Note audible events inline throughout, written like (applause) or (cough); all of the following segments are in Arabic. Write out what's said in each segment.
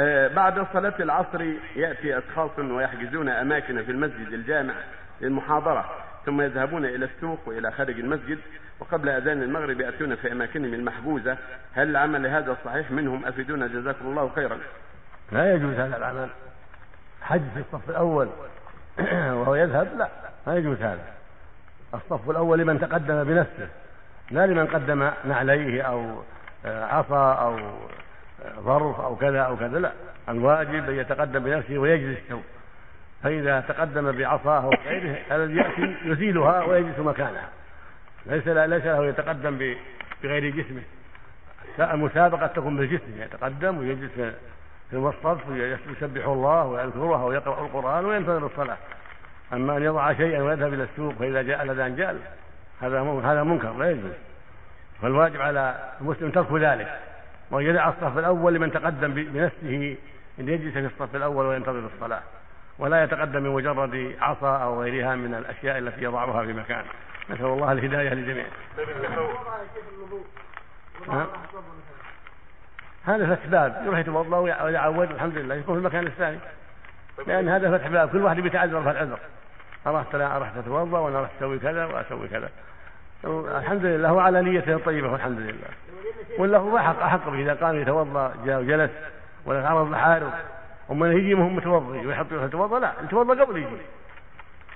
آه، بعد صلاة العصر يأتي أشخاص ويحجزون أماكن في المسجد الجامع للمحاضرة ثم يذهبون إلى السوق وإلى خارج المسجد وقبل أذان المغرب يأتون في أماكنهم المحجوزة هل العمل هذا صحيح؟ منهم أفيدونا جزاكم الله خيرا. لا يجوز هذا العمل. حج في الصف الأول (clears throat) وهو يذهب؟ لا ما يجوز هذا. الصف الأول لمن تقدم بنفسه لا لمن قدم نعليه أو عصا أو ظرف أو كذا أو كذا لا. الواجب أن يتقدم بنفسه ويجلس له. فإذا تقدم بعصاه أو غيره الذي يأتي يزيلها ويجلس مكانها. ليس ليس له يتقدم بغير جسمه. المسابقة تكون بالجسم يتقدم ويجلس في الصف ويسبح الله ويذكره ويقرأ القرآن وينتظر الصلاة. أما أن يضع شيئا ويذهب إلى السوق فإذا جاء الأذان جال هذا هذا منكر لا يجوز. فالواجب على المسلم ترك ذلك. وأن يدع الصف الأول لمن تقدم بنفسه أن يجلس في الصف الأول وينتظر الصلاة. ولا يتقدم بمجرد عصا أو غيرها من الأشياء التي يضعها في مكان. نسأل الله الهداية للجميع. هذا فتح باب. يروح يتوضأ ويعود. الحمد لله. يكون في المكان الثاني. لأن هذا فتح باب. كل واحد بيتعذر في العذر أردت لا أردت أتوضأ وأنا أردت أسوي كذا وأسوي كذا. الحمد لله. هو على نيته الطيبة. والحمد لله. ولا هو احق احق إذا قام يتوضأ جاء وجلس ولا تعرض لحاله أما يجي مهم متوضي ويحط يتوضأ لا يتوضأ قبل يجي.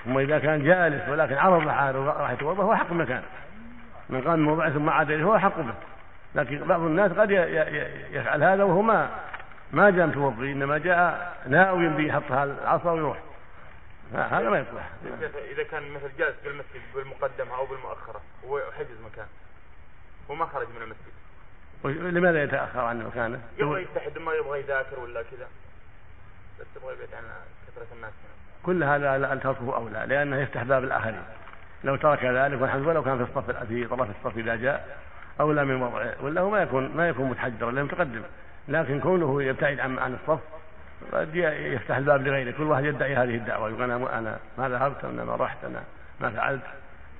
أما إذا كان جالس ولكن عرض لحاله راح يتوضأ هو حق مكانه. من قام من موضعه ثم عاد هو حق به. لكن بعض الناس قد يفعل هذا وهو ما ما جاء متوضي إنما جاء ناوي بيحط العصا ويروح. هذا ما يصلح. إذا كان مثل جالس بالمسجد بالمقدمة أو بالمؤخرة هو حجز مكان وما خرج من المسجد. لماذا يتأخر عن مكانه؟ يبغى يتحد ما يبغى يذاكر ولا كذا. بس يبغى يبعد عن كثرة الناس. كل هذا تركه اولى لأنه يفتح باب الآخرين. لو ترك ذلك والحمد لله لو كان في الصف في طرف الصف إذا جاء اولى من وضعه ولا هو ما يكون ما يكون متحجرا لأنه متقدم. لكن كونه يبتعد عن عن الصف قد يفتح الباب لغيره. كل واحد يدعي هذه الدعوة. يقول أنا أنا ما ذهبت أنا ما رحت أنا ما فعلت.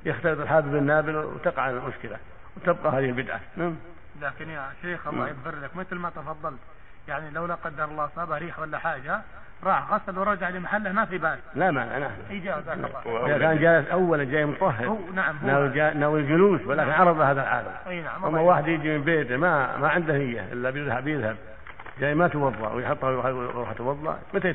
يختلط الحابب بالنابل وتقع المشكلة وتبقى هذه البدعة. نعم. لكن يا شيخ الله يغفر لك مثل ما تفضلت. يعني لو لا قدر الله اصابه ريح ولا حاجة راح غسل ورجع لمحله ما في بأس. لا مانع نعم. اجازه الله كان جالس اولا جاي مطهر. هو نعم هو ناوي الجلوس ولكن عرض هذا العالم إي نعم أما واحد يجي من بيته ما ما عنده نية إلا بيذهب بيذهب جاي ما توضأ ويحطها ويروح يتوضا متى